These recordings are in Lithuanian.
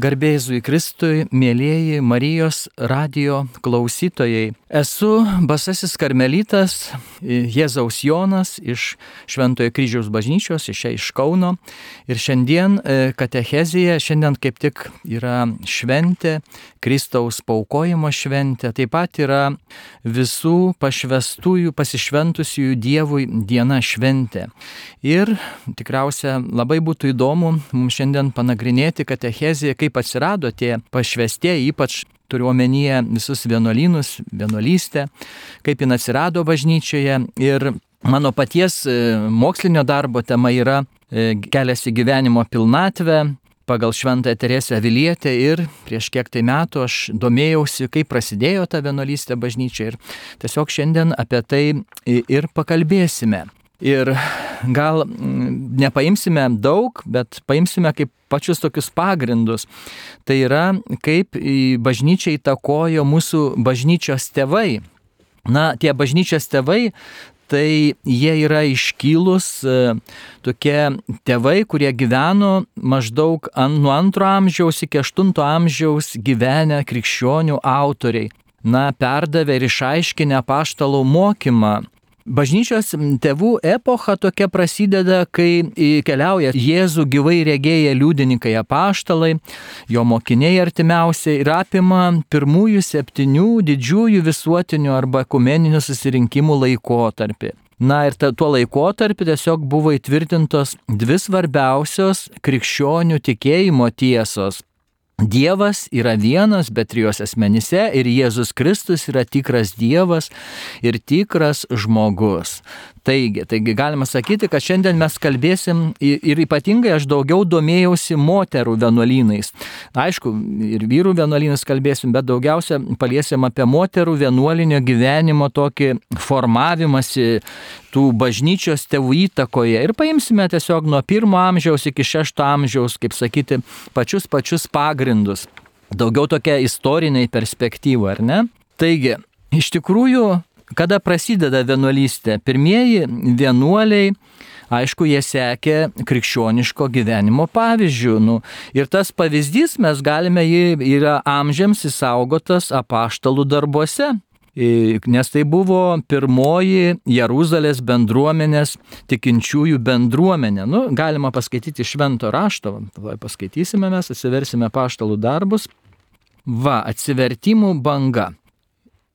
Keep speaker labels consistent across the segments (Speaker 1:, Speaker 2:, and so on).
Speaker 1: Garbėzui Kristui, mėlyjeji Marijos radio klausytojai. Esu Basasis Karmelitas Jėzaus Jonas iš Šventojo kryžiaus bažnyčios, iš čia iš Kauno. Ir šiandien e, katechezija, šiandien kaip tik yra šventė, Kristaus paukojimo šventė, taip pat yra visų pašvestųjų, pasišventusiųjų Dievui diena šventė. Ir tikriausia labai būtų įdomu mums šiandien panagrinėti katecheziją, kaip kaip atsirado tie pašvestieji, ypač turiu omenyje visus vienuolynus, vienuolystę, kaip jin atsirado bažnyčioje. Ir mano paties e, mokslinio darbo tema yra e, kelias į gyvenimo pilnatvę, pagal Šventąją Teresę Vilietę ir prieš kiek tai metų aš domėjausi, kaip prasidėjo ta vienuolystė bažnyčia ir tiesiog šiandien apie tai ir pakalbėsime. Ir gal mm, nepaimsime daug, bet paimsime kaip pačius tokius pagrindus. Tai yra, kaip bažnyčia įtakojo mūsų bažnyčios tėvai. Na, tie bažnyčios tėvai tai jie yra iškylus e, tokie tėvai, kurie gyveno maždaug nuo antro amžiaus iki aštunto amžiaus gyvenę krikščionių autoriai. Na, perdavė ir išaiškinę paštalų mokymą Bažnyčios tėvų epocha tokia prasideda, kai keliauja Jėzų gyvai regėję liudininkai apaštalai, jo mokiniai artimiausiai ir apima pirmųjų septynių didžiųjų visuotinių arba ekumeninių susirinkimų laikotarpį. Na ir ta, tuo laikotarpiu tiesiog buvo įtvirtintos dvi svarbiausios krikščionių tikėjimo tiesos Dievas yra vienas, bet trijose asmenyse ir Jėzus Kristus yra tikras Dievas ir tikras žmogus. Taigi, taigi galima sakyti, kad šiandien mes kalbėsim ir ypatingai aš daugiau domėjausi moterų vienuolynais. Aišku, ir vyrų vienuolynais kalbėsim, bet daugiausia paliesim apie moterų vienuolinio gyvenimo tokį formavimąsi tų bažnyčios tėvų įtakoje ir paimsime tiesiog nuo pirmo amžiaus iki šešto amžiaus, kaip sakyti, pačius pačius pagrindus. Daugiau tokia istoriniai perspektyva, ar ne? Taigi, iš tikrųjų, Kada prasideda vienuolystė? Pirmieji vienuoliai, aišku, jie sekė krikščioniško gyvenimo pavyzdžių. Nu, ir tas pavyzdys mes galime, jį yra amžiams įsaugotas apaštalų darbuose. Nes tai buvo pirmoji Jeruzalės bendruomenės tikinčiųjų bendruomenė. Nu, galima paskaityti švento rašto, paskaitysime mes, atsiversime paštalų darbus. Va, atsivertimų banga.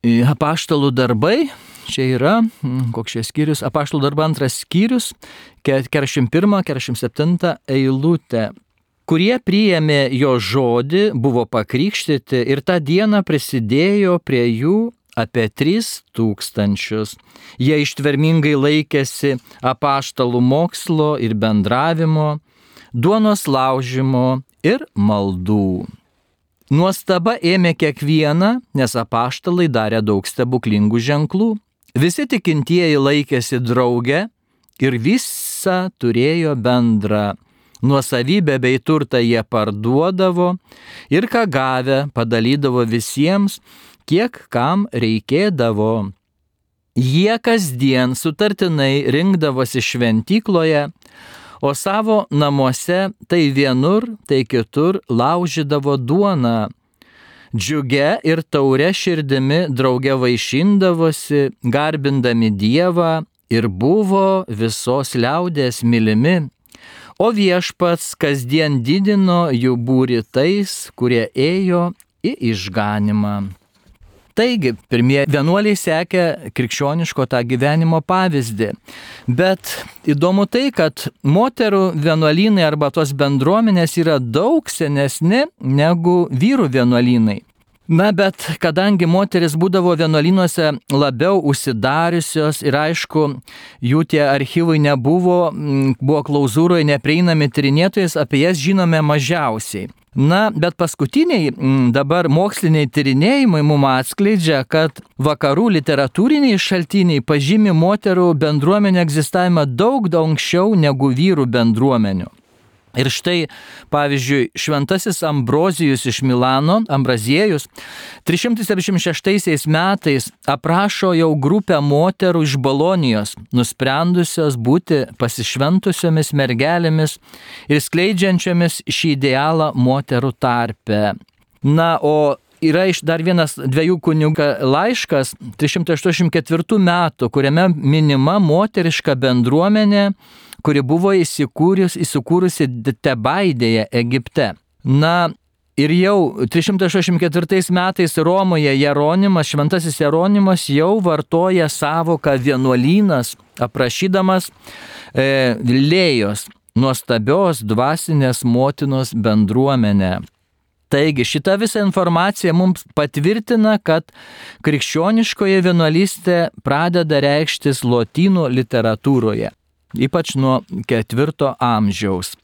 Speaker 1: Apaštalų darbai, čia yra, mm, koks šis skyrius, apaštalų darbai antras skyrius, 41-47 eilutė kurie priėmė jo žodį, buvo pakrikštyti ir tą dieną prisidėjo prie jų apie 3 tūkstančius. Jie ištvermingai laikėsi apaštalų mokslo ir bendravimo, duonos laužimo ir maldų. Nuostaba ėmė kiekvieną, nes apaštalai darė daug stebuklingų ženklų. Visi tikintieji laikėsi drauge ir visą turėjo bendrą. Nuosavybę bei turtą jie parduodavo ir ką gavę padalydavo visiems, kiek kam reikėdavo. Jie kasdien sutartinai rinkdavosi šventykloje, o savo namuose tai vienur, tai kitur laužydavo duoną. Džiuge ir taure širdimi drauge vaišindavosi, garbindami Dievą ir buvo visos liaudės mylimi. O viešpats kasdien didino jų būri tais, kurie ėjo į išganimą. Taigi, pirmieji vienuoliai sekė krikščioniško tą gyvenimo pavyzdį. Bet įdomu tai, kad moterų vienuolynai arba tos bendruomenės yra daug senesni negu vyrų vienuolynai. Na, bet kadangi moteris būdavo vienuolynuose labiau užsidariusios ir aišku, jų tie archyvai nebuvo, buvo klauzūroje neprieinami tyrinėtojas, apie jas žinome mažiausiai. Na, bet paskutiniai dabar moksliniai tyrinėjimai mums atskleidžia, kad vakarų literatūriniai šaltiniai pažymi moterų bendruomenę egzistavimą daug daug anksčiau negu vyrų bendruomenių. Ir štai, pavyzdžiui, šventasis Ambrozijus iš Milano, Ambraziejus, 376 metais aprašo jau grupę moterų iš Bolonijos, nusprendusios būti pasišventusiomis mergelėmis ir skleidžiančiomis šį idealą moterų tarpe. Na, o yra iš dar vienas dviejų kunigų laiškas 384 metų, kuriame minima moteriška bendruomenė kuri buvo įsikūrus, įsikūrusi Tebaidėje, Egipte. Na, ir jau 364 metais Romoje Jeronimas, šventasis Jeronimas jau vartoja savoką vienuolynas, aprašydamas e, Lėjos nuostabios dvasinės motinos bendruomenę. Taigi šita visa informacija mums patvirtina, kad krikščioniškoje vienuolystė pradeda reikštis lotynų literatūroje ypač nuo ketvirto amžiaus.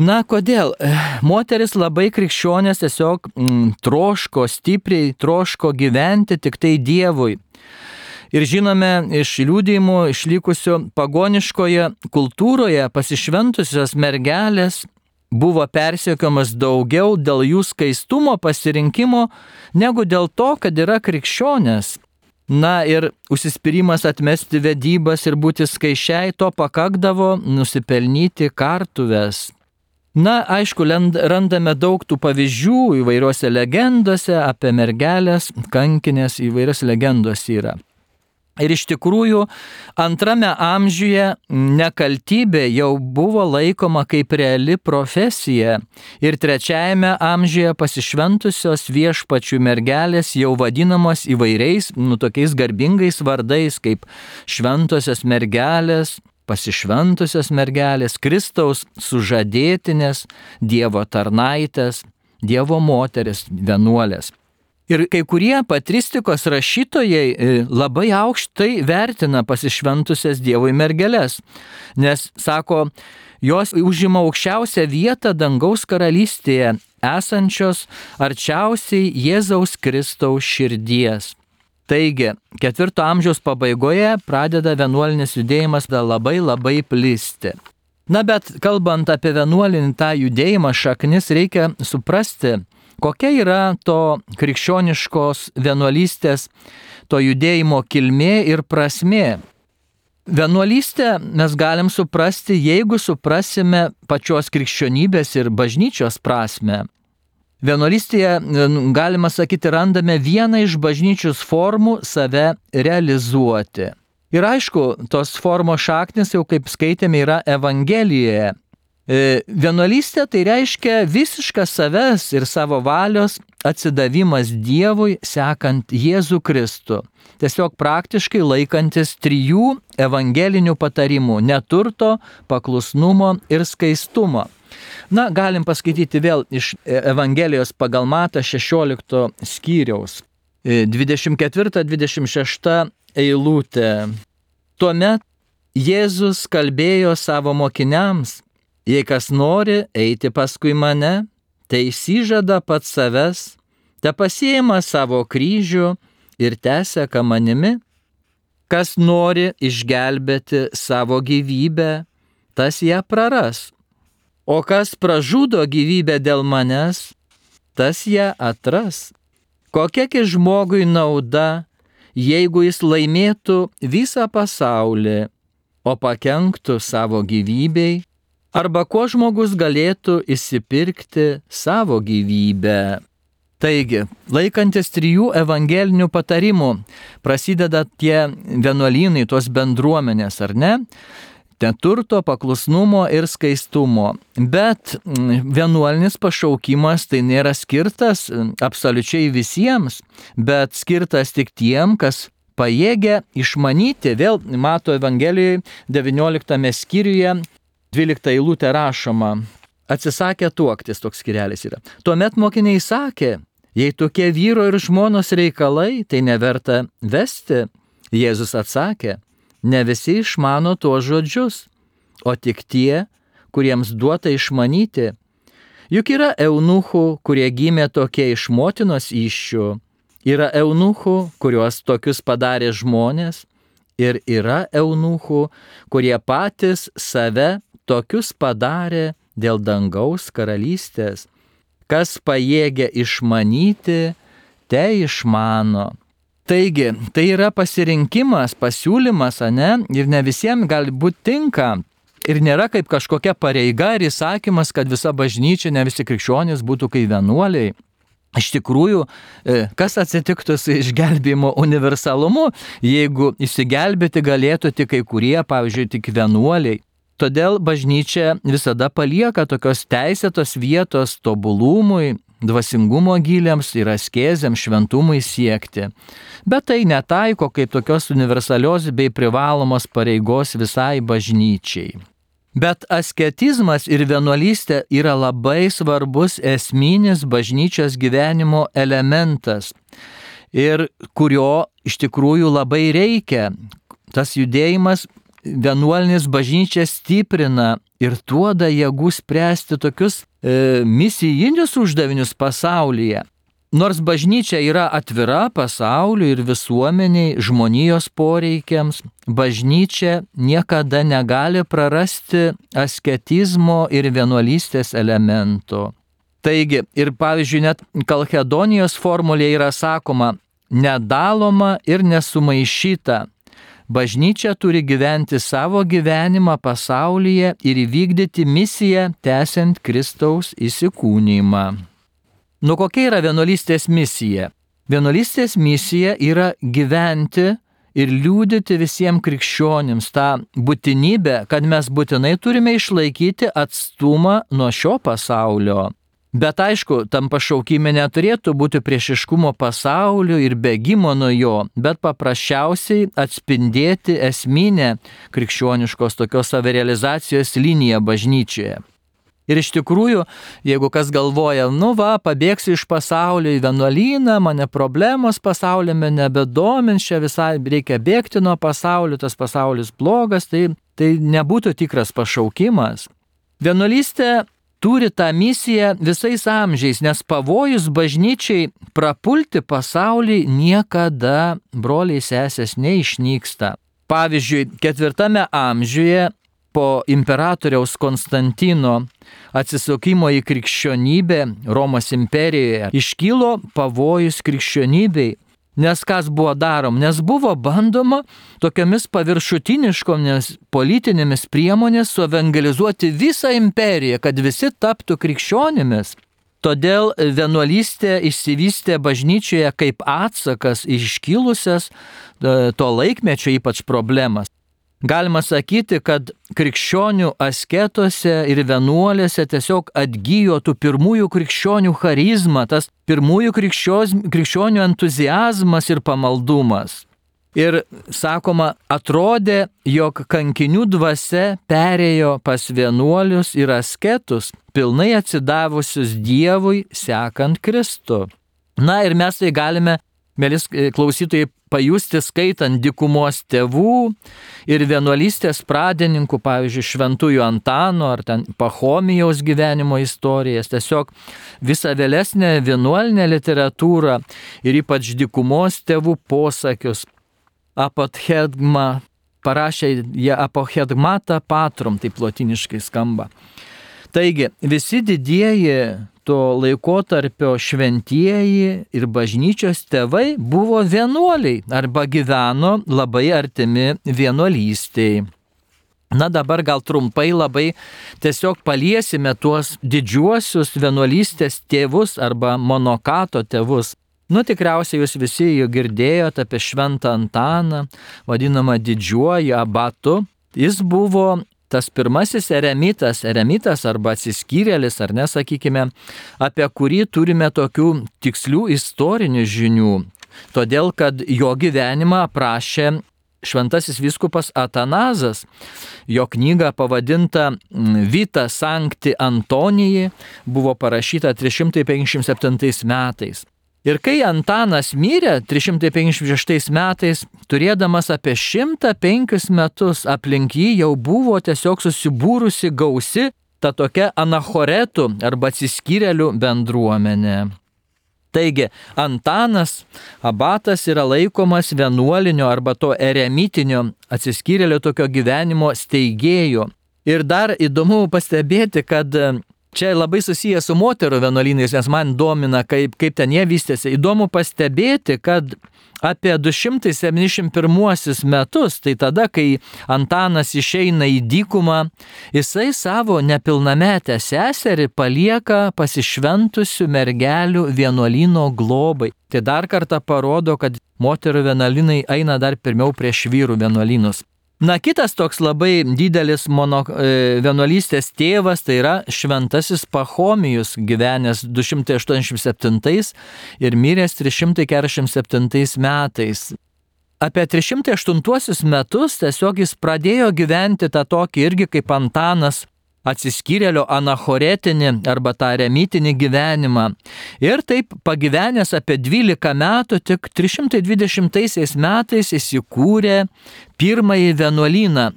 Speaker 1: Na, kodėl? Moteris labai krikščionės tiesiog mm, troško stipriai, troško gyventi tik tai Dievui. Ir žinome iš liūdėjimų išlikusių pagoniškoje kultūroje pasišventusios mergelės buvo persiekiamas daugiau dėl jų skaistumo pasirinkimo, negu dėl to, kad yra krikščionės. Na ir užsispyrimas atmesti vedybas ir būti skaičiai to pakakdavo nusipelnyti kartuves. Na, aišku, randame daug tų pavyzdžių įvairiuose legendose apie mergelės, kankinės įvairios legendos yra. Ir iš tikrųjų antrame amžiuje nekaltybė jau buvo laikoma kaip reali profesija ir trečiajame amžiuje pasišventusios viešpačių mergelės jau vadinamos įvairiais, nu tokiais garbingais vardais kaip šventosios mergelės, pasišventusios mergelės, Kristaus sužadėtinės, Dievo tarnaitės, Dievo moteris, vienuolės. Ir kai kurie patristikos rašytojai e, labai aukštai vertina pasišventusias Dievui mergelės, nes, sako, jos užima aukščiausią vietą dangaus karalystėje, esančios arčiausiai Jėzaus Kristaus širdies. Taigi, ketvirto amžiaus pabaigoje pradeda vienuolinis judėjimas labai labai plisti. Na bet kalbant apie vienuolinį tą judėjimą šaknis, reikia suprasti, Kokia yra to krikščioniškos vienuolystės, to judėjimo kilmė ir prasmė? Vienuolystę mes galim suprasti, jeigu suprasime pačios krikščionybės ir bažnyčios prasme. Vienuolystėje, galima sakyti, randame vieną iš bažnyčios formų save realizuoti. Ir aišku, tos formos šaknis jau kaip skaitėme yra Evangelijoje, E, vienuolystė tai reiškia visiškas savęs ir savo valios atsidavimas Dievui sekant Jėzų Kristų. Tiesiog praktiškai laikantis trijų evangelinių patarimų - neturto, paklusnumo ir skaistumo. Na, galim paskaityti vėl iš Evangelijos pagal Matą 16 skyriaus 24-26 e, eilutė. Tuomet Jėzus kalbėjo savo mokiniams, Jei kas nori eiti paskui mane, tai įsižada pats savęs, te pasiema savo kryžių ir tęseka manimi. Kas nori išgelbėti savo gyvybę, tas ją praras. O kas pražudo gyvybę dėl manęs, tas ją atras. Kokiagi žmogui nauda, jeigu jis laimėtų visą pasaulį, o pakenktų savo gyvybei arba kuo žmogus galėtų įsipirkti savo gyvybę. Taigi, laikantis trijų evangelinių patarimų, prasideda tie vienuolynai, tos bendruomenės, ar ne? Ten turto, paklusnumo ir skaistumo. Bet mm, vienuolinis pašaukimas tai nėra skirtas mm, absoliučiai visiems, bet skirtas tik tiem, kas pajėgia išmanyti, vėl mato Evangelijoje 19 skyriuje 12 eilutė rašoma, atsisakė tuoktis, toks skirelis yra. Tuomet mokiniai sakė, jei tokie vyro ir žmonos reikalai, tai neverta vesti. Jėzus atsakė, ne visi išmano tuos žodžius, o tik tie, kuriems duota išmanyti. Juk yra eunuchų, kurie gimė tokie iš motinos iššių, yra eunuchų, kuriuos tokius padarė žmonės, ir yra eunuchų, kurie patys save tokius padarė dėl dangaus karalystės. Kas pajėgia išmanyti, te išmano. Taigi, tai yra pasirinkimas, pasiūlymas, ne? Ir ne visiems gali būti tinka. Ir nėra kaip kažkokia pareiga ir įsakymas, kad visa bažnyčia, ne visi krikščionys būtų kaip vienuoliai. Iš tikrųjų, e, kas atsitiktų su išgelbėjimo universalumu, jeigu įsigelbėti galėtų tik kai kurie, pavyzdžiui, tik vienuoliai. Todėl bažnyčia visada palieka tokios teisėtos vietos tobulumui, dvasingumo giliams ir askezėms šventumui siekti. Bet tai netaiko kaip tokios universalios bei privalomos pareigos visai bažnyčiai. Bet asketizmas ir vienuolystė yra labai svarbus esminis bažnyčios gyvenimo elementas ir kurio iš tikrųjų labai reikia. Tas judėjimas vienuolinis bažnyčia stiprina ir duoda jėgų spręsti tokius e, misijinius uždavinius pasaulyje. Nors bažnyčia yra atvira pasauliu ir visuomeniai, žmonijos poreikiams, bažnyčia niekada negali prarasti asketizmo ir vienuolystės elemento. Taigi, ir pavyzdžiui, net Kalkedonijos formulėje yra sakoma, nedaloma ir nesumaišyta. Bažnyčia turi gyventi savo gyvenimą pasaulyje ir įvykdyti misiją, tęsiant Kristaus įsikūnymą. Nu kokia yra vienuolystės misija? Vienuolystės misija yra gyventi ir liūdyti visiems krikščionims tą būtinybę, kad mes būtinai turime išlaikyti atstumą nuo šio pasaulio. Bet aišku, tam pašaukime neturėtų būti priešiškumo pasaulio ir bėgimo nuo jo, bet paprasčiausiai atspindėti esminę krikščioniškos tokios savirealizacijos liniją bažnyčioje. Ir iš tikrųjų, jeigu kas galvoja, nu va, pabėgsiu iš pasaulio į vienuolyną, mane problemos pasaulyme nebedomins, čia visai reikia bėgti nuo pasaulio, tas pasaulis blogas, tai, tai nebūtų tikras pašaukimas. Vienuolystė turi tą misiją visais amžiais, nes pavojus bažnyčiai prapulti pasaulį niekada, broliai sesės, neišnyksta. Pavyzdžiui, ketvirtame amžiuje po imperatoriaus Konstantino atsisukimo į krikščionybę Romos imperijoje iškylo pavojus krikščionybei. Nes kas buvo darom? Nes buvo bandoma tokiamis paviršutiniškomis politinėmis priemonės suevangelizuoti visą imperiją, kad visi taptų krikščionimis. Todėl vienuolystė išsivystė bažnyčioje kaip atsakas iškilusias e, to laikmečio ypač problemas. Galima sakyti, kad krikščionių asketuose ir vienuolėse tiesiog atgyjo tų pirmųjų krikščionių charizma, tas pirmųjų krikščionių entuzijazmas ir pamaldumas. Ir sakoma, atrodė, jog kankinių dvasia perėjo pas vienuolius ir asketus, pilnai atsidavusius Dievui, sekant Kristų. Na ir mes tai galime mėlis e, klausytojai, pajusti skaitant dikumos tėvų ir vienuolystės pradininkų, pavyzdžiui, Šventųjų Antano ar ten Pahomijaus gyvenimo istorijas, tiesiog visą vėlesnę vienuolinę literatūrą ir ypač dikumos tėvų posakius. Apothegma parašė jie apohegmata patrum, taip lotiniškai skamba. Taigi, visi didieji laikotarpio šventieji ir bažnyčios tėvai buvo vienuoliai arba gyveno labai artimi vienuolystiai. Na dabar gal trumpai labai tiesiog paliesime tuos didžiuosius vienuolystės tėvus arba monokato tėvus. Nu tikriausiai jūs visi jau girdėjote apie Šventą Antaną, vadinamą didžiuoju abatu. Jis buvo tas pirmasis eremitas, eremitas arba atsiskyrėlis, ar nesakykime, apie kurį turime tokių tikslių istorinių žinių. Todėl, kad jo gyvenimą aprašė šventasis viskupas Atanazas. Jo knyga pavadinta mm, Vita Sankti Antonijai buvo parašyta 357 metais. Ir kai Antanas mirė 356 metais, turėdamas apie 105 metus, aplink jį jau buvo tiesiog susibūrusi gausi ta tokia anachoretų arba atsiskyrėlių bendruomenė. Taigi, Antanas abatas yra laikomas vienuolinio arba to eremitinio atsiskyrėlio tokio gyvenimo steigėjų. Ir dar įdomu pastebėti, kad Čia labai susijęs su moterų vienuolynais, nes man domina, kaip, kaip ten jie vystėsi. Įdomu pastebėti, kad apie 271 metus, tai tada, kai Antanas išeina į dykumą, jisai savo nepilnametę seserį palieka pasišventusių mergelių vienuolino globai. Tai dar kartą parodo, kad moterų vienuolinai eina dar pirmiau prieš vyrų vienuolinus. Na, kitas toks labai didelis mono e, vienuolystės tėvas tai yra šventasis Pahomijus, gyvenęs 287 ir miręs 347 metais. Apie 308 metus tiesiog jis pradėjo gyventi tą tokį irgi kaip Antanas atsiskyrėlio anachoretinį arba tą remitinį gyvenimą. Ir taip pagyvenęs apie 12 metų, tik 320 metais įsikūrė pirmąjį vienuolyną,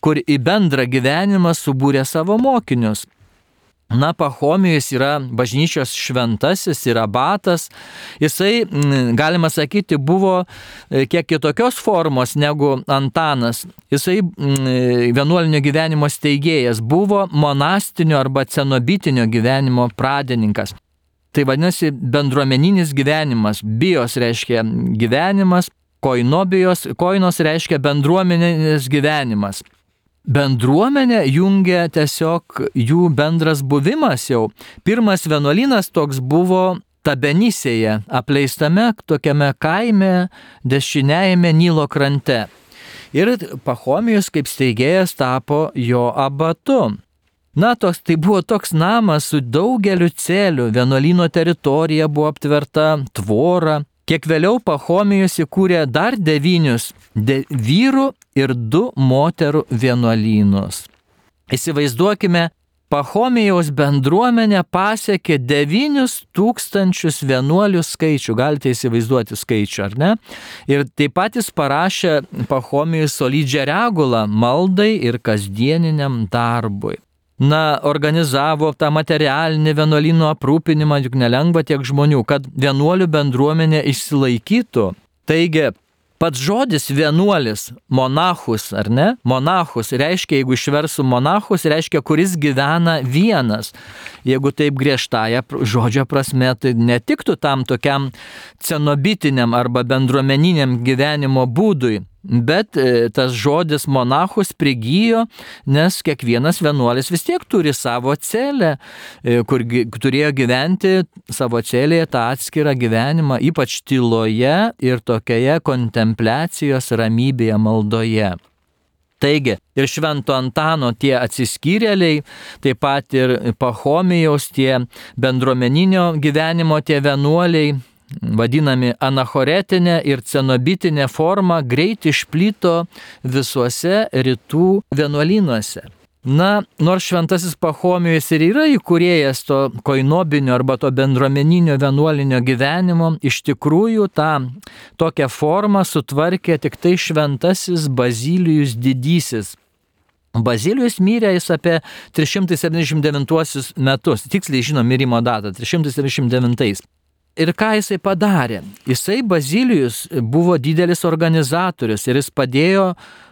Speaker 1: kur į bendrą gyvenimą subūrė savo mokinius. Na, Pahomijus yra bažnyčios šventasis, yra batas. Jisai, galima sakyti, buvo e, kiek kitokios formos negu Antanas. Jisai mm, vienuolinio gyvenimo steigėjas buvo monastinio arba cenobitinio gyvenimo pradininkas. Tai vadinasi bendruomeninis gyvenimas. Bijos reiškia gyvenimas, koinobijos, koinos reiškia bendruomeninis gyvenimas bendruomenę jungia tiesiog jų bendras buvimas jau. Pirmas vienuolynas toks buvo Tabenisėje, apleistame tokiame kaime dešiniajame Nilo krante. Ir Pahomijus kaip steigėjas tapo jo abatu. Na, tos, tai buvo toks namas su daugeliu celių, vienuolino teritorija buvo aptverta tvora, Kiek vėliau Pahomijus įkūrė dar devynius de vyrų ir du moterų vienuolynus. Įsivaizduokime, Pahomijaus bendruomenė pasiekė 9 tūkstančius vienuolių skaičių, galite įsivaizduoti skaičių, ar ne? Ir taip pat jis parašė Pahomijus solidžią regulą maldai ir kasdieniniam darbui na, organizavo tą materialinį vienuolynų aprūpinimą, juk nelengva tiek žmonių, kad vienuolių bendruomenė išsilaikytų. Taigi, Pats žodis vienuolis, monachus, ar ne? Monachus reiškia, jeigu išversiu monachus, reiškia, kuris gyvena vienas. Jeigu taip griežtąją žodžio prasme, tai netiktų tam tokiam cenobitiniam arba bendruomeniniam gyvenimo būdui. Bet e, tas žodis monachus prigijo, nes kiekvienas vienuolis vis tiek turi savo celę, e, kur turėjo gyventi savo celėje tą atskirą gyvenimą, ypač tyloje ir tokioje kontempliacijos ramybėje maldoje. Taigi, ir Švento Antano tie atsiskyrėliai, taip pat ir Pahomijaus tie bendruomeninio gyvenimo tie vienuoliai, vadinami anachoretinė ir cenobitinė forma greit išplito visuose rytų vienuolynuose. Na, nors šventasis Pahomijus ir yra įkūrėjas to koinobinio arba to bendruomeninio vienuolinio gyvenimo, iš tikrųjų tą tokią formą sutvarkė tik tai šventasis Bazilijus didysis. Bazilijus mirė jis apie 379 metus, tiksliai žino mirimo datą, 379. Ir ką jisai padarė? Jisai Bazilijus buvo didelis organizatorius ir jis padėjo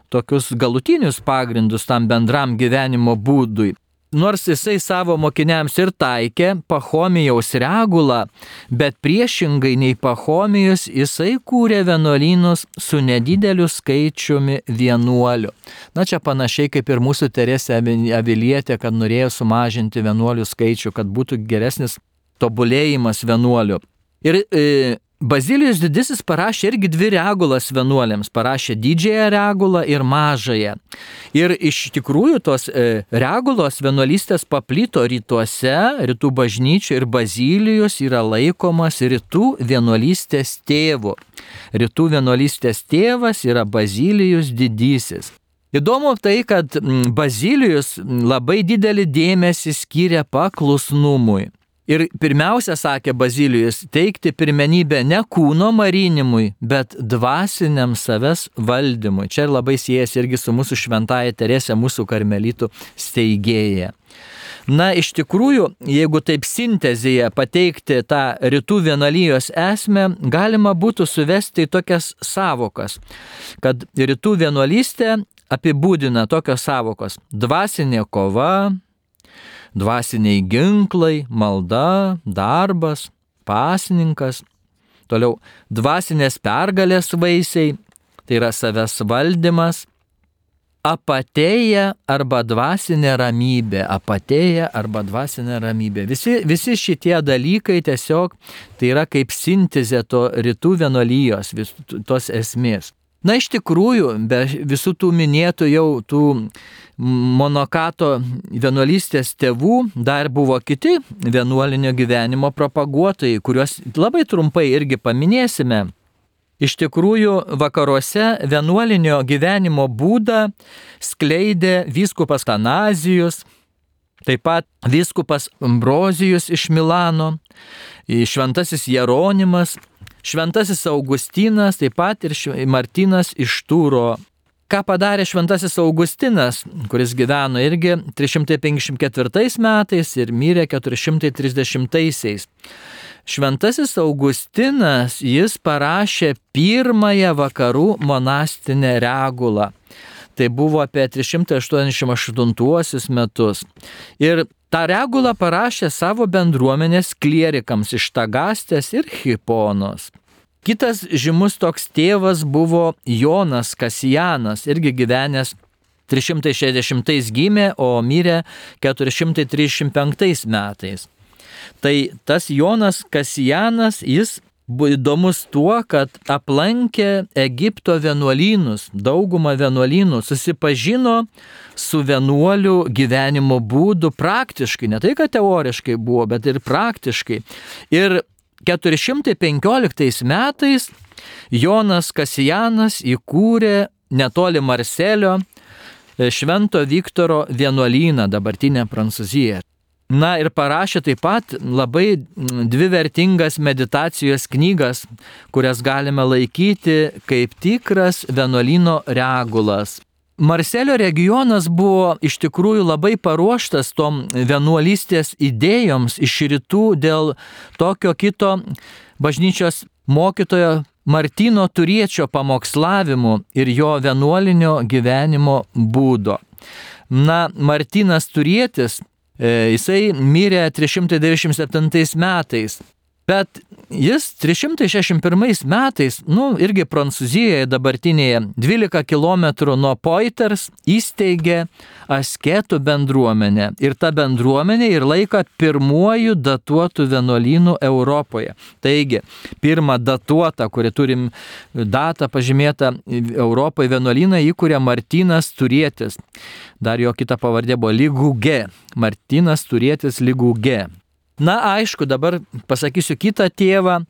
Speaker 1: tokius galutinius pagrindus tam bendram gyvenimo būdui. Nors jisai savo mokiniams ir taikė Pahomijaus regulą, bet priešingai nei Pahomijus jisai kūrė vienuolynus su nedideliu skaičiumi vienuolių. Na čia panašiai kaip ir mūsų Teresė Avilietė, kad norėjo sumažinti vienuolių skaičių, kad būtų geresnis tobulėjimas vienuolių. Ir e, Bazilijus didysis parašė irgi dvi regulas vienuolėms, parašė didžiąją regulą ir mažąją. Ir iš tikrųjų tos e, regulos vienuolystės paplito rytuose, rytų bažnyčių ir Bazilijus yra laikomas rytų vienuolystės tėvu. Rytų vienuolystės tėvas yra Bazilijus didysis. Įdomu tai, kad Bazilijus labai didelį dėmesį skiria paklusnumui. Ir pirmiausia, sakė Bazilijus, teikti pirmenybę ne kūno marinimui, bet dvasiniam savęs valdymui. Čia labai siejasi irgi su mūsų šventaja Teresė, mūsų karmelitų steigėja. Na, iš tikrųjų, jeigu taip sintezėje pateikti tą rytų vienuolijos esmę, galima būtų suvesti į tokias savokas, kad rytų vienuolystė apibūdina tokios savokos - dvasinė kova, dvasiniai ginklai, malda, darbas, pasninkas, toliau dvasinės pergalės vaisiai, tai yra savęs valdymas, apatėja arba dvasinė ramybė, apatėja arba dvasinė ramybė. Visi, visi šitie dalykai tiesiog tai yra kaip sintezė to rytų vienolyjos, vis, tos esmės. Na iš tikrųjų, be visų tų minėtų jau tų monokato vienuolystės tėvų dar buvo kiti vienuolinio gyvenimo propaguotojai, kuriuos labai trumpai irgi paminėsime. Iš tikrųjų, vakaruose vienuolinio gyvenimo būdą skleidė vyskupas Tanazijus, taip pat vyskupas Ambrozijus iš Milano, šventasis Jeronimas, šventasis Augustinas, taip pat ir Martinas iš Tūro. Ką padarė šventasis Augustinas, kuris gyveno irgi 354 metais ir mirė 430-aisiais. Šventasis Augustinas, jis parašė pirmąją vakarų monastinę regulą. Tai buvo apie 388 metus. Ir tą regulą parašė savo bendruomenės klierikams iš Tagastės ir Hiponos. Kitas žymus toks tėvas buvo Jonas Kasijanas, irgi gyvenęs 360 gimė, o mirė 435 metais. Tai tas Jonas Kasijanas, jis buvo įdomus tuo, kad aplankė Egipto vienuolynus, daugumą vienuolynų, susipažino su vienuolių gyvenimo būdu praktiškai, ne tai, kad teoriškai buvo, bet ir praktiškai. Ir 415 metais Jonas Kasijanas įkūrė netoli Marselio Švento Viktoro vienuolyną dabartinę Prancūziją. Na ir parašė taip pat labai dvi vertingas meditacijos knygas, kurias galime laikyti kaip tikras vienuolino regulas. Marselio regionas buvo iš tikrųjų labai paruoštas tom vienuolystės idėjoms iš rytų dėl tokio kito bažnyčios mokytojo Martino Turiečio pamokslavimų ir jo vienuolinio gyvenimo būdo. Na, Martinas Turietis jisai mirė 397 metais. Bet jis 361 metais, nu, irgi Prancūzijoje dabartinėje 12 km nuo Poiters įsteigė asketų bendruomenę. Ir ta bendruomenė ir laika pirmuoju datuotų vienuolynų Europoje. Taigi, pirmą datuotą, kurį turim datą pažymėtą Europoje vienuolyną, įkūrė Martinas Turėtis. Dar jo kita pavardė buvo Lygugė. Martinas Turėtis Lygugė. Na, aišku, dabar pasakysiu kitą tėvą,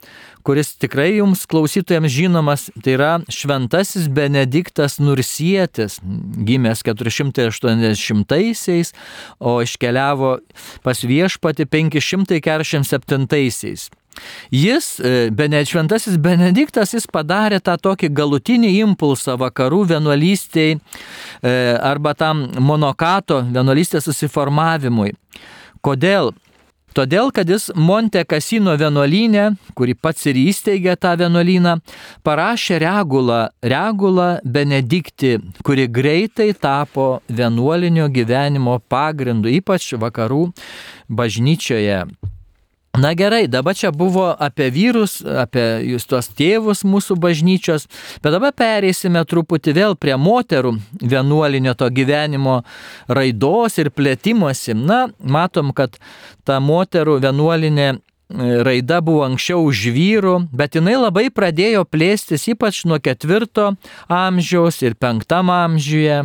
Speaker 1: kuris tikrai jums klausytojams žinomas, tai yra šventasis Benediktas Nursietis, gimęs 480-aisiais, o iškeliavo pas viešpati 547-aisiais. Jis, e, Benet šventasis Benediktas, jis padarė tą tokį galutinį impulsą vakarų vienuolystiai e, arba tam monokato vienuolystės susiformavimui. Kodėl? Todėl, kad jis Monte Casino vienuolynę, kurį pats ir įsteigė tą vienuolyną, parašė regulą, regulą Benedikti, kuri greitai tapo vienuolinio gyvenimo pagrindu, ypač vakarų bažnyčioje. Na gerai, dabar čia buvo apie vyrus, apie jūs tuos tėvus mūsų bažnyčios, bet dabar pereisime truputį vėl prie moterų vienuolinio to gyvenimo raidos ir plėtimosi. Na, matom, kad ta moterų vienuolinė e, raida buvo anksčiau už vyrų, bet jinai labai pradėjo plėstis ypač nuo ketvirto amžiaus ir penktam amžiuje.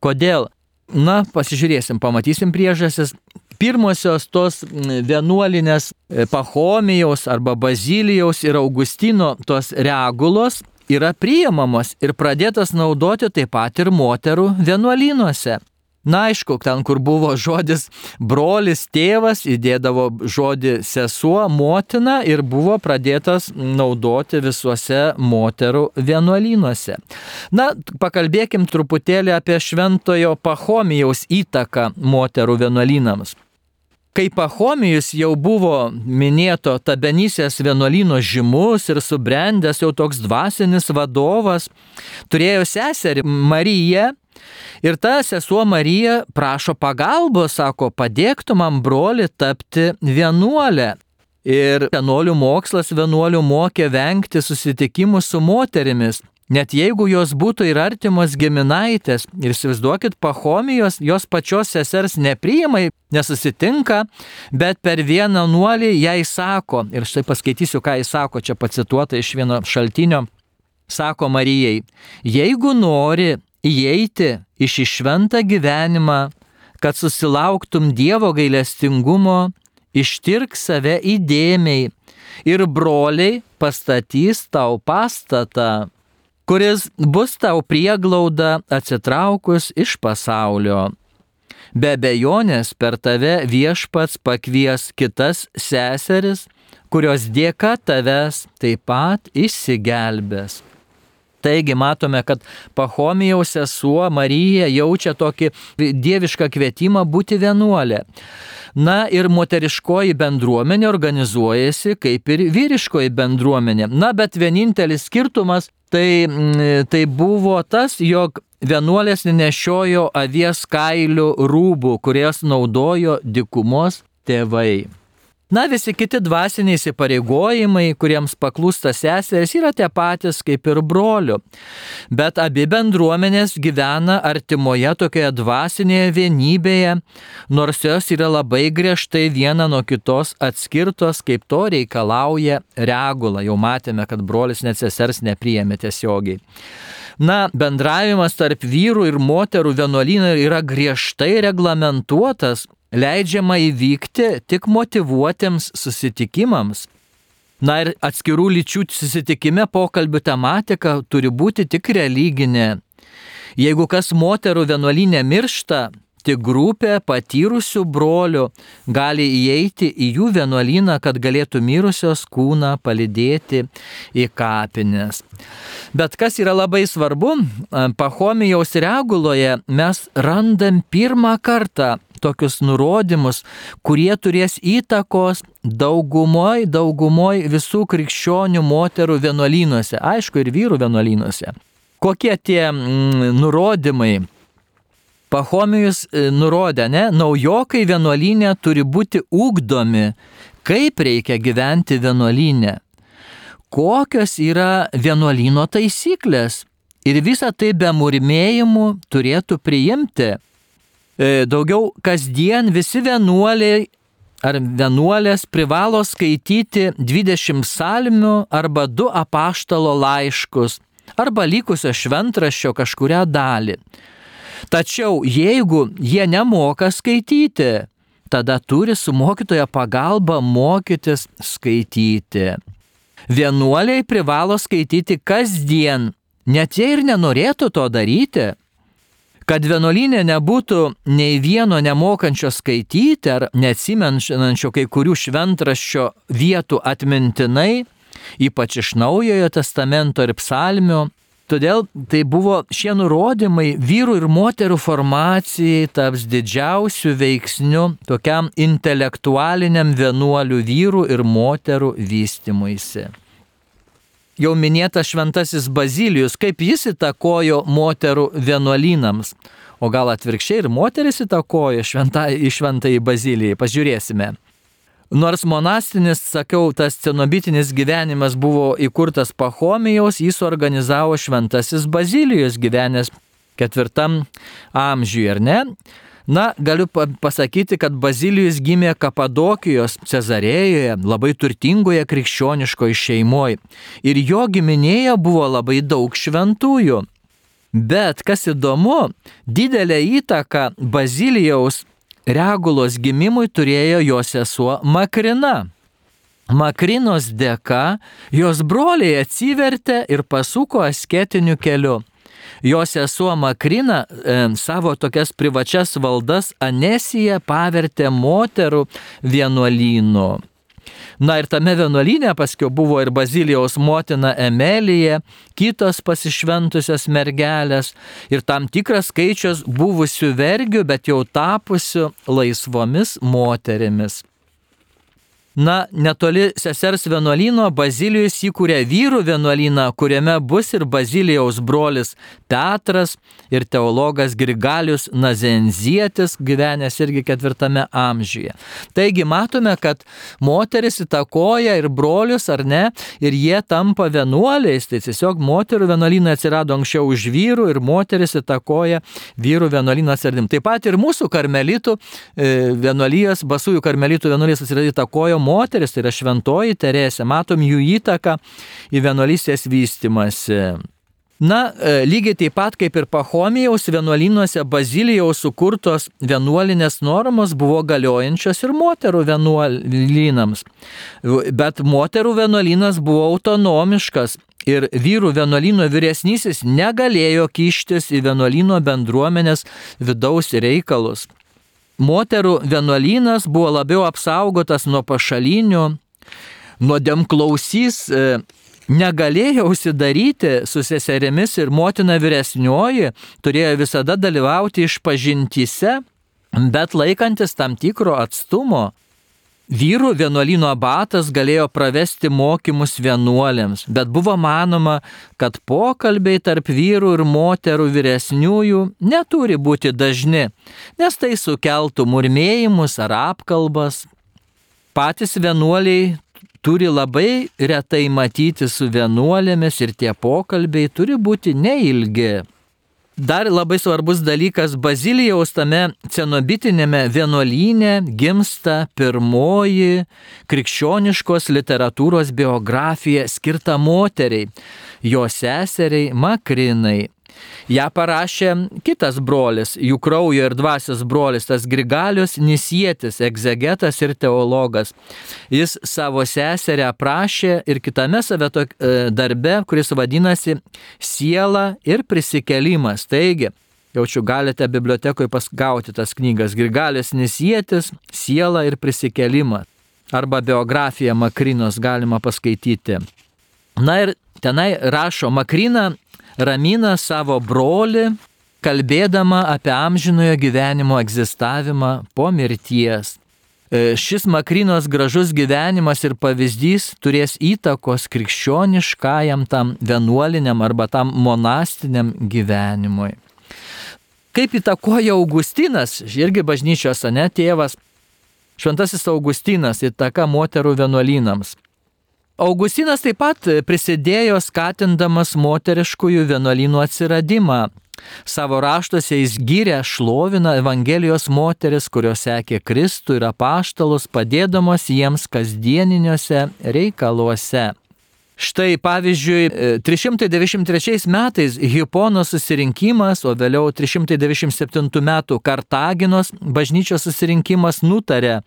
Speaker 1: Kodėl? Na, pasižiūrėsim, pamatysim priežasis pirmosios tos vienuolinės e, Pahomijos arba Bazilijaus ir Augustino tos regulos yra priimamos ir pradėtas naudoti taip pat ir moterų vienuolynuose. Na aišku, ten, kur buvo žodis brolis, tėvas, įdėdavo žodį sesuo, motina ir buvo pradėtas naudoti visuose moterų vienuolynuose. Na, pakalbėkim truputėlį apie šventojo Pahomijaus įtaką moterų vienuolynams. Kai Pahomijus jau buvo minėto Tabenysės vienuolino žymus ir subrendęs jau toks dvasinis vadovas, turėjo seserį Mariją, Ir ta sesuo Marija prašo pagalbos, sako, padėktų man broli tapti vienuolę. Ir vienuolių mokslas vienuolių mokė vengti susitikimų su moterimis. Net jeigu jos būtų ir artimos giminaitės, ir įsivaizduokit, pahomijos, jos pačios sesers nepriimai, nesusitinka, bet per vieną nuolį jai sako, ir štai paskaitysiu, ką jis sako, čia pacituota iš vieno šaltinio, sako Marijai, jeigu nori įeiti iš išventą gyvenimą, kad susilauktum Dievo gailestingumo, ištirk save įdėmiai ir broliai pastatys tau pastatą, kuris bus tau prieglauda atsitraukus iš pasaulio. Be bejonės per tave viešpats pakvies kitas seseris, kurios dėka tavęs taip pat išsigelbės. Taigi matome, kad Pahomijaus sesuo Marija jaučia tokį dievišką kvietimą būti vienuolė. Na ir moteriškoji bendruomenė organizuojasi kaip ir vyriškoji bendruomenė. Na bet vienintelis skirtumas tai, mm, tai buvo tas, jog vienuolės nešiojo avies kailių rūbų, kurias naudojo dikumos tėvai. Na, visi kiti dvasiniai įsipareigojimai, kuriems paklūsta seserys, yra tie patys kaip ir brolių. Bet abi bendruomenės gyvena artimoje tokioje dvasinėje vienybėje, nors jos yra labai griežtai viena nuo kitos atskirtos, kaip to reikalauja regula. Jau matėme, kad brolis net sesers nepriėmė tiesiogiai. Na, bendravimas tarp vyrų ir moterų vienuolynai yra griežtai reglamentuotas, leidžiama įvykti tik motivuotiems susitikimams. Na ir atskirų lyčių susitikime pokalbių tematika turi būti tik religinė. Jeigu kas moterų vienuolinė miršta, tik grupė patyrusių brolių gali įeiti į jų vienuolyną, kad galėtų mirusios kūną palidėti į kapines. Bet kas yra labai svarbu, Pahomijaus reguloje mes randam pirmą kartą tokius nurodymus, kurie turės įtakos daugumoj, daugumoj visų krikščionių moterų vienuolynuose, aišku, ir vyrų vienuolynuose. Kokie tie mm, nurodymai? Pahomijus e, nurodė, ne, naujokai vienuolynė turi būti ugdomi, kaip reikia gyventi vienuolynė, kokios yra vienuolyno taisyklės ir visą tai be murmėjimų turėtų priimti daugiau kasdien visi vienuoliai ar vienuolės privalo skaityti 20 salmių arba du apaštalo laiškus arba likusio šventraščio kažkuria dalį. Tačiau jeigu jie nemoka skaityti, tada turi su mokytojo pagalba mokytis skaityti. Vienuoliai privalo skaityti kasdien, net jei ir nenorėtų to daryti, kad vienuolinė nebūtų nei vieno nemokančio skaityti ar neatsimenančio kai kurių šventraščio vietų atmintinai, ypač iš Naujojo testamento ir psalmio. Todėl tai buvo šie nurodymai vyrų ir moterų formacijai taps didžiausių veiksnių tokiam intelektualiniam vienuolių vyrų ir moterų vystimuisi jau minėtas šventasis Bazilijus, kaip jis įtakojo moterų vienuolynams. O gal atvirkščiai ir moteris įtakojo šventai, šventai Bazilijai, pažiūrėsime. Nors monastinis, sakiau, tas cenobitinis gyvenimas buvo įkurtas Pahomijaus, jis organizavo šventasis Bazilijus gyvenęs ketvirtam amžiuje, ar ne? Na, galiu pasakyti, kad Bazilijus gimė Kapadokijos Cezarėjoje, labai turtingoje krikščioniškoje šeimoje. Ir jo giminėje buvo labai daug šventųjų. Bet kas įdomu, didelę įtaką Bazilijaus regulos gimimui turėjo jo sesuo Makrina. Makrinos dėka jos broliai atsivertė ir pasuko asketiniu keliu. Jo sesuo Makrina e, savo tokias privačias valdas Anesiją pavertė moterų vienuolynu. Na ir tame vienuolynė paskui buvo ir Bazilijaus motina Emelija, kitos pasišventusios mergelės ir tam tikras skaičius buvusių vergių, bet jau tapusių laisvomis moterimis. Na, netoli sesers vienuolino Bazilijus įkūrė vyrų vienuolyną, kuriame bus ir Bazilijaus brolis Petras ir teologas Grigalius Nazenzietis, gyvenęs irgi ketvirtame amžiuje. Taigi matome, kad moteris įtakoja ir brolius, ar ne, ir jie tampa vienuoliais. Tai tiesiog moterų vienuolynai atsirado anksčiau už vyrų ir moteris įtakoja vyrų vienuolyną atsiradim. Taip pat ir mūsų karmelitų e, vienuolijos, basųjų karmelitų vienuolijos įtakojo moteris, tai yra šventoji Teresė, matom jų įtaką į vienuolystės vystimąsi. Na, e, lygiai taip pat kaip ir Pahomijaus vienuolynuose Bazilijaus sukurtos vienuolinės normos buvo galiojančios ir moterų vienuolynams. Bet moterų vienuolynas buvo autonomiškas ir vyrų vienuolyno vyresnysis negalėjo kištis į vienuolyno bendruomenės vidaus reikalus moterų vienuolynas buvo labiau apsaugotas nuo pašalinių, nuodėmklausys e, negalėjo užsidaryti su seserėmis ir motina vyresnioji turėjo visada dalyvauti iš pažintyse, bet laikantis tam tikro atstumo. Vyrų vienuolino abatas galėjo pravesti mokymus vienuolėms, bet buvo manoma, kad pokalbiai tarp vyrų ir moterų vyresniųjų neturi būti dažni, nes tai sukeltų murmėjimus ar apkalbas. Patys vienuoliai turi labai retai matyti su vienuolėmis ir tie pokalbiai turi būti neilgi. Dar labai svarbus dalykas - Bazilijaus tame cenobitinėme vienuolyne gimsta pirmoji krikščioniškos literatūros biografija skirta moteriai, jo seseriai Makrinai. Ja parašė kitas brolis, jų kraujo ir dvasios brolis, tas Grigalius Nisietis, egzegetas ir teologas. Jis savo seserę aprašė ir kitame saveto e, darbe, kuris vadinasi Siela ir prisikelimas. Taigi, jaučiu, galite bibliotekoje pasgauti tas knygas Grigalius Nisietis, Siela ir prisikelimas. Arba biografiją Makrinos galima paskaityti. Na ir tenai rašo, Makrina ramina savo brolį, kalbėdama apie amžinojo gyvenimo egzistavimą po mirties. E, šis Makrinos gražus gyvenimas ir pavyzdys turės įtakos krikščioniškajam tam vienuoliniam arba tam monastiniam gyvenimui. Kaip įtakoja Augustinas, irgi bažnyčios, ne tėvas, šventasis Augustinas įtaka moterų vienuolynams. Augustinas taip pat prisidėjo skatindamas moteriškųjų vienuolynų atsiradimą. Savo raštuose jis gyrė šlovina Evangelijos moteris, kurios sekė Kristų ir apaštalus, padėdamos jiems kasdieniniuose reikaluose. Štai pavyzdžiui, 393 e, metais Hipono susirinkimas, o vėliau 397 metų Kartaginos bažnyčios susirinkimas nutarė,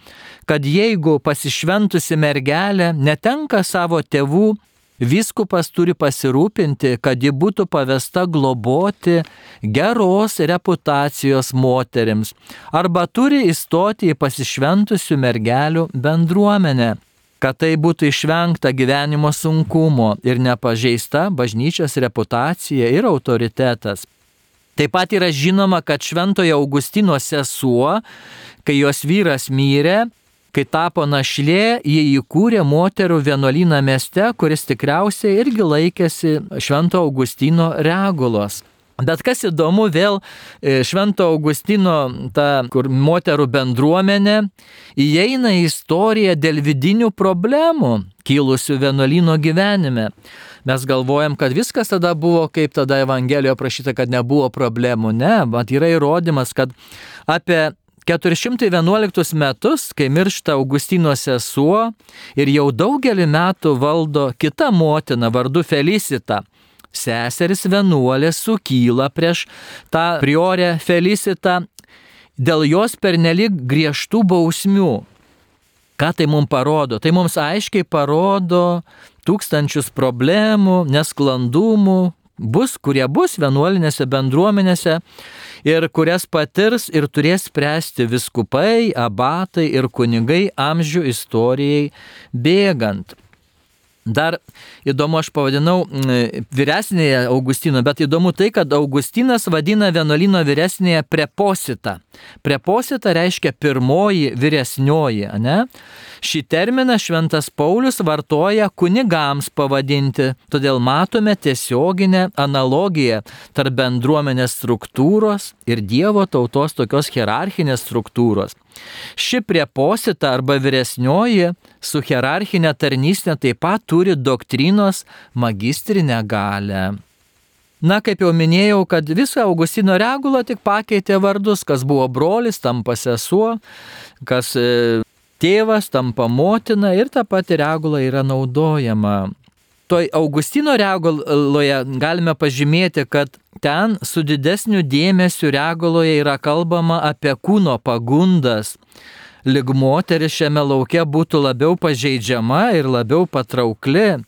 Speaker 1: kad jeigu pasišventusi mergelė netenka savo tėvų, Viskupas turi pasirūpinti, kad ji būtų pavesta globoti geros reputacijos moterims arba turi įstoti į pasišventusių mergelių bendruomenę kad tai būtų išvengta gyvenimo sunkumo ir nepažeista bažnyčios reputacija ir autoritetas. Taip pat yra žinoma, kad Šventojo Augustino sesuo, kai jos vyras mirė, kai tapo našlė, jie įkūrė moterų vienuolyną mieste, kuris tikriausiai irgi laikėsi Švento Augustino regulos. Bet kas įdomu, vėl e, Švento Augustino, ta, kur moterų bendruomenė, įeina į istoriją dėl vidinių problemų kilusių vienuolino gyvenime. Mes galvojam, kad viskas tada buvo, kaip tada Evangelijoje prašyta, kad nebuvo problemų. Ne, bet yra įrodymas, kad apie 411 metus, kai miršta Augustino sesuo ir jau daugelį metų valdo kita motina vardu Felicita seseris vienuolės sukyla prieš tą priorę Felicitą dėl jos pernelik griežtų bausmių. Ką tai mums parodo? Tai mums aiškiai parodo tūkstančius problemų, nesklandumų, bus, kurie bus vienuolinėse bendruomenėse ir kurias patirs ir turės spręsti viskupai, abatai ir kunigai amžių istorijai bėgant. Dar įdomu, aš pavadinau vyresnėje Augustino, bet įdomu tai, kad Augustinas vadina vienuolino vyresnėje preposita. Preposita reiškia pirmoji vyresnioji, ne? Šį terminą šventas Paulius vartoja kunigams pavadinti, todėl matome tiesioginę analogiją tarp bendruomenės struktūros ir Dievo tautos tokios hierarchinės struktūros. Ši prieposita arba vyresnioji su hierarchinė tarnystė taip pat turi doktrinos magistrinę galę. Na, kaip jau minėjau, kad visą Augustino regulą tik pakeitė vardus, kas buvo brolis, tampa sesuo, kas e, tėvas tampa motina ir ta pati regula yra naudojama. Toj Augustino reguloje galime pažymėti, kad ten su didesniu dėmesiu reguloje yra kalbama apie kūno pagundas. Lig moteris šiame laukia būtų labiau pažeidžiama ir labiau patraukli.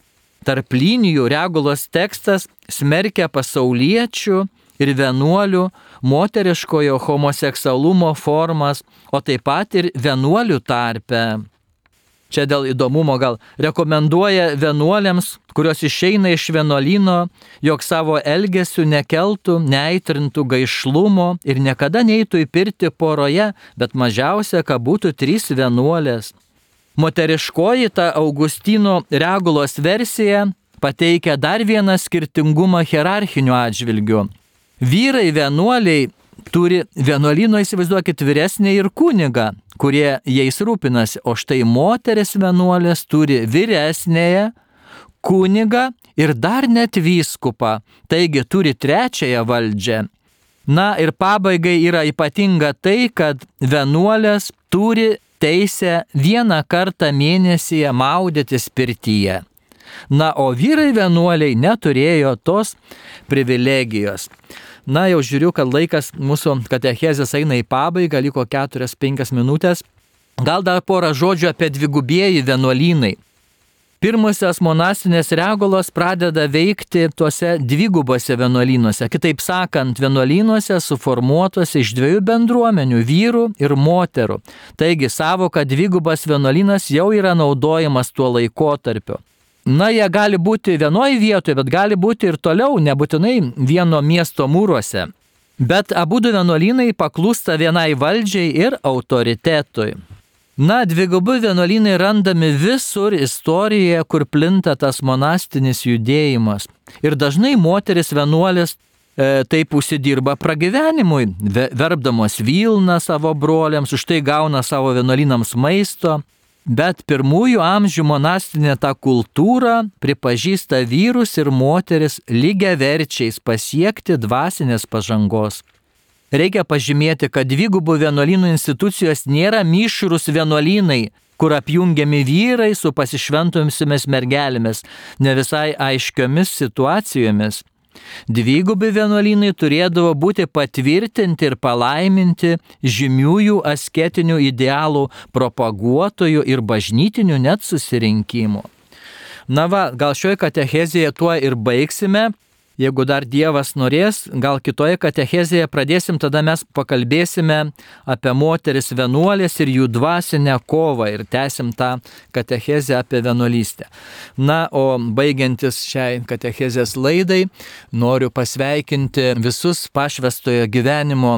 Speaker 1: Tarp linijų regulos tekstas smerkia pasauliečių ir vienuolių moteriškojo homoseksualumo formas, o taip pat ir vienuolių tarpe. Čia dėl įdomumo gal rekomenduoja vienuolėms, kurios išeina iš vienuolino, jog savo elgesių nekeltų, neaitrintų gaišlumo ir niekada neįtų įpirti poroje, bet mažiausia, kad būtų trys vienuolės. Moteriškoji ta Augustino regulos versija pateikia dar vieną skirtingumą hierarchiniu atžvilgiu. Vyrai vienuoliai turi vienuolino, įsivaizduokit, vyresnį ir kunigą, kurie jais rūpinasi, o štai moteris vienuolės turi vyresnėje kunigą ir dar net vyskupą, taigi turi trečiąją valdžią. Na ir pabaigai yra ypatinga tai, kad vienuolės turi teisę vieną kartą mėnesyje maudytis pirtyje. Na, o vyrai vienuoliai neturėjo tos privilegijos. Na, jau žiūriu, kad laikas mūsų katechezės eina į pabaigą, liko 4-5 minutės. Gal dar porą žodžių apie dvigubieji vienuolynai. Pirmosios monastinės regulos pradeda veikti tuose dvigubose vienuolynuose. Kitaip sakant, vienuolynuose suformuotuose iš dviejų bendruomenių - vyrų ir moterų. Taigi savoka dvigubas vienuolynas jau yra naudojamas tuo laikotarpiu. Na, jie gali būti vienoje vietoje, bet gali būti ir toliau, nebūtinai vieno miesto mūruose. Bet abu du vienuolynai paklūsta vienai valdžiai ir autoritetui. Na, dvigubi vienuolynai randami visur istorijoje, kur plinta tas monastinis judėjimas. Ir dažnai moteris vienuolis e, taip užsidirba pragyvenimui, verbdamos Vilną savo broliams, už tai gauna savo vienuolynams maisto, Bet pirmųjų amžių monastinė ta kultūra pripažįsta vyrus ir moteris lygiai verčiais pasiekti dvasinės pažangos. Reikia pažymėti, kad dvigubų vienuolynų institucijos nėra mišrus vienuolynai, kur apjungiami vyrai su pasišventusiamis mergelėmis, ne visai aiškiomis situacijomis. Dvigubi vienuolynai turėdavo būti patvirtinti ir palaiminti žymiųjų asketinių idealų propaguotojų ir bažnytinių net susirinkimų. Na va, gal šioje katechezėje tuo ir baigsime. Jeigu dar Dievas norės, gal kitoje katechezėje pradėsim, tada mes pakalbėsime apie moteris vienuolės ir jų dvasinę kovą ir tęsim tą katechezę apie vienuolystę. Na, o baigiantis šiai katechezės laidai, noriu pasveikinti visus pašvestojo gyvenimo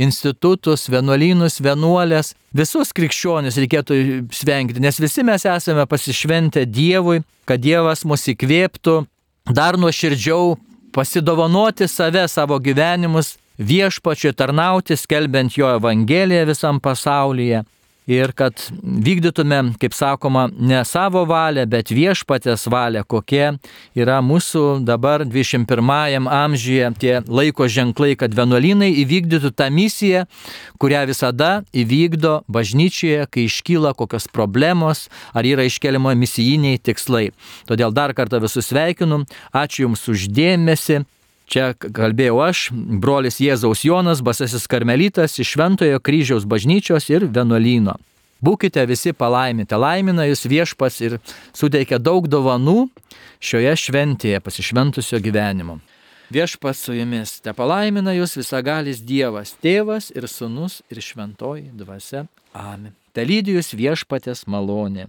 Speaker 1: institutus, vienuolynus, vienuolės, visus krikščionis reikėtų svengti, nes visi mes esame pasišventę Dievui, kad Dievas mus įkvėptų dar nuoširdžiau pasidovanoti save, savo gyvenimus viešpačiui tarnauti, skelbiant jo evangeliją visam pasaulyje. Ir kad vykdytume, kaip sakoma, ne savo valią, bet viešpatės valią, kokie yra mūsų dabar 21 amžiuje tie laiko ženklai, kad vienuolynai įvykdytų tą misiją, kurią visada įvykdo bažnyčioje, kai iškyla kokios problemos ar yra iškeliamo misijiniai tikslai. Todėl dar kartą visus sveikinu, ačiū Jums uždėmesi. Čia kalbėjau aš, brolis Jėzaus Jonas, basasis karmelitas iš Šventojo kryžiaus bažnyčios ir vienuolyno. Būkite visi palaiminti, laimina jūs viešpas ir suteikia daug dovanų šioje šventėje pasišventusio gyvenimo. Viešpas su jumis, te palaimina jūs visagalis Dievas, tėvas ir sunus ir šventoji dvasia. Amen. Te lydijus viešpatės malonė.